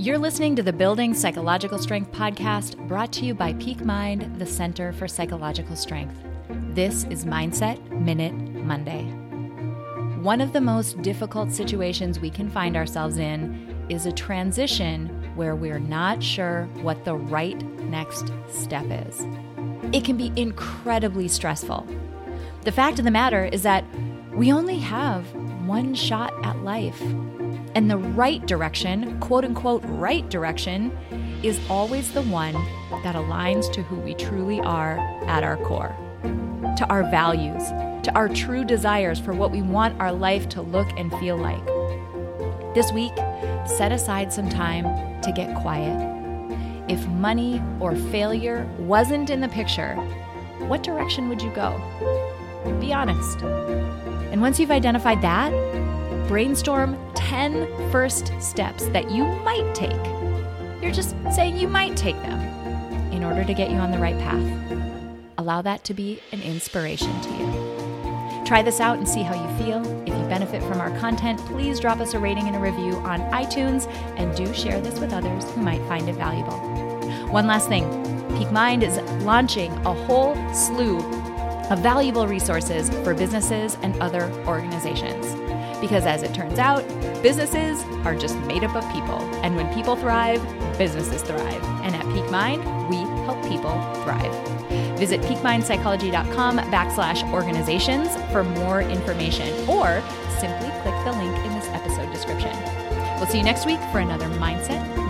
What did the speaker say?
You're listening to the Building Psychological Strength podcast brought to you by Peak Mind, the Center for Psychological Strength. This is Mindset Minute Monday. One of the most difficult situations we can find ourselves in is a transition where we're not sure what the right next step is. It can be incredibly stressful. The fact of the matter is that we only have one shot at life. And the right direction, quote unquote, right direction, is always the one that aligns to who we truly are at our core, to our values, to our true desires for what we want our life to look and feel like. This week, set aside some time to get quiet. If money or failure wasn't in the picture, what direction would you go? Be honest. And once you've identified that, brainstorm 10 first steps that you might take. You're just saying you might take them in order to get you on the right path. Allow that to be an inspiration to you. Try this out and see how you feel. If you benefit from our content, please drop us a rating and a review on iTunes and do share this with others who might find it valuable. One last thing Peak Mind is launching a whole slew of valuable resources for businesses and other organizations. Because as it turns out, businesses are just made up of people. And when people thrive, businesses thrive. And at Peak Mind, we help people thrive. Visit peakmindpsychology.com backslash organizations for more information or simply click the link in this episode description. We'll see you next week for another Mindset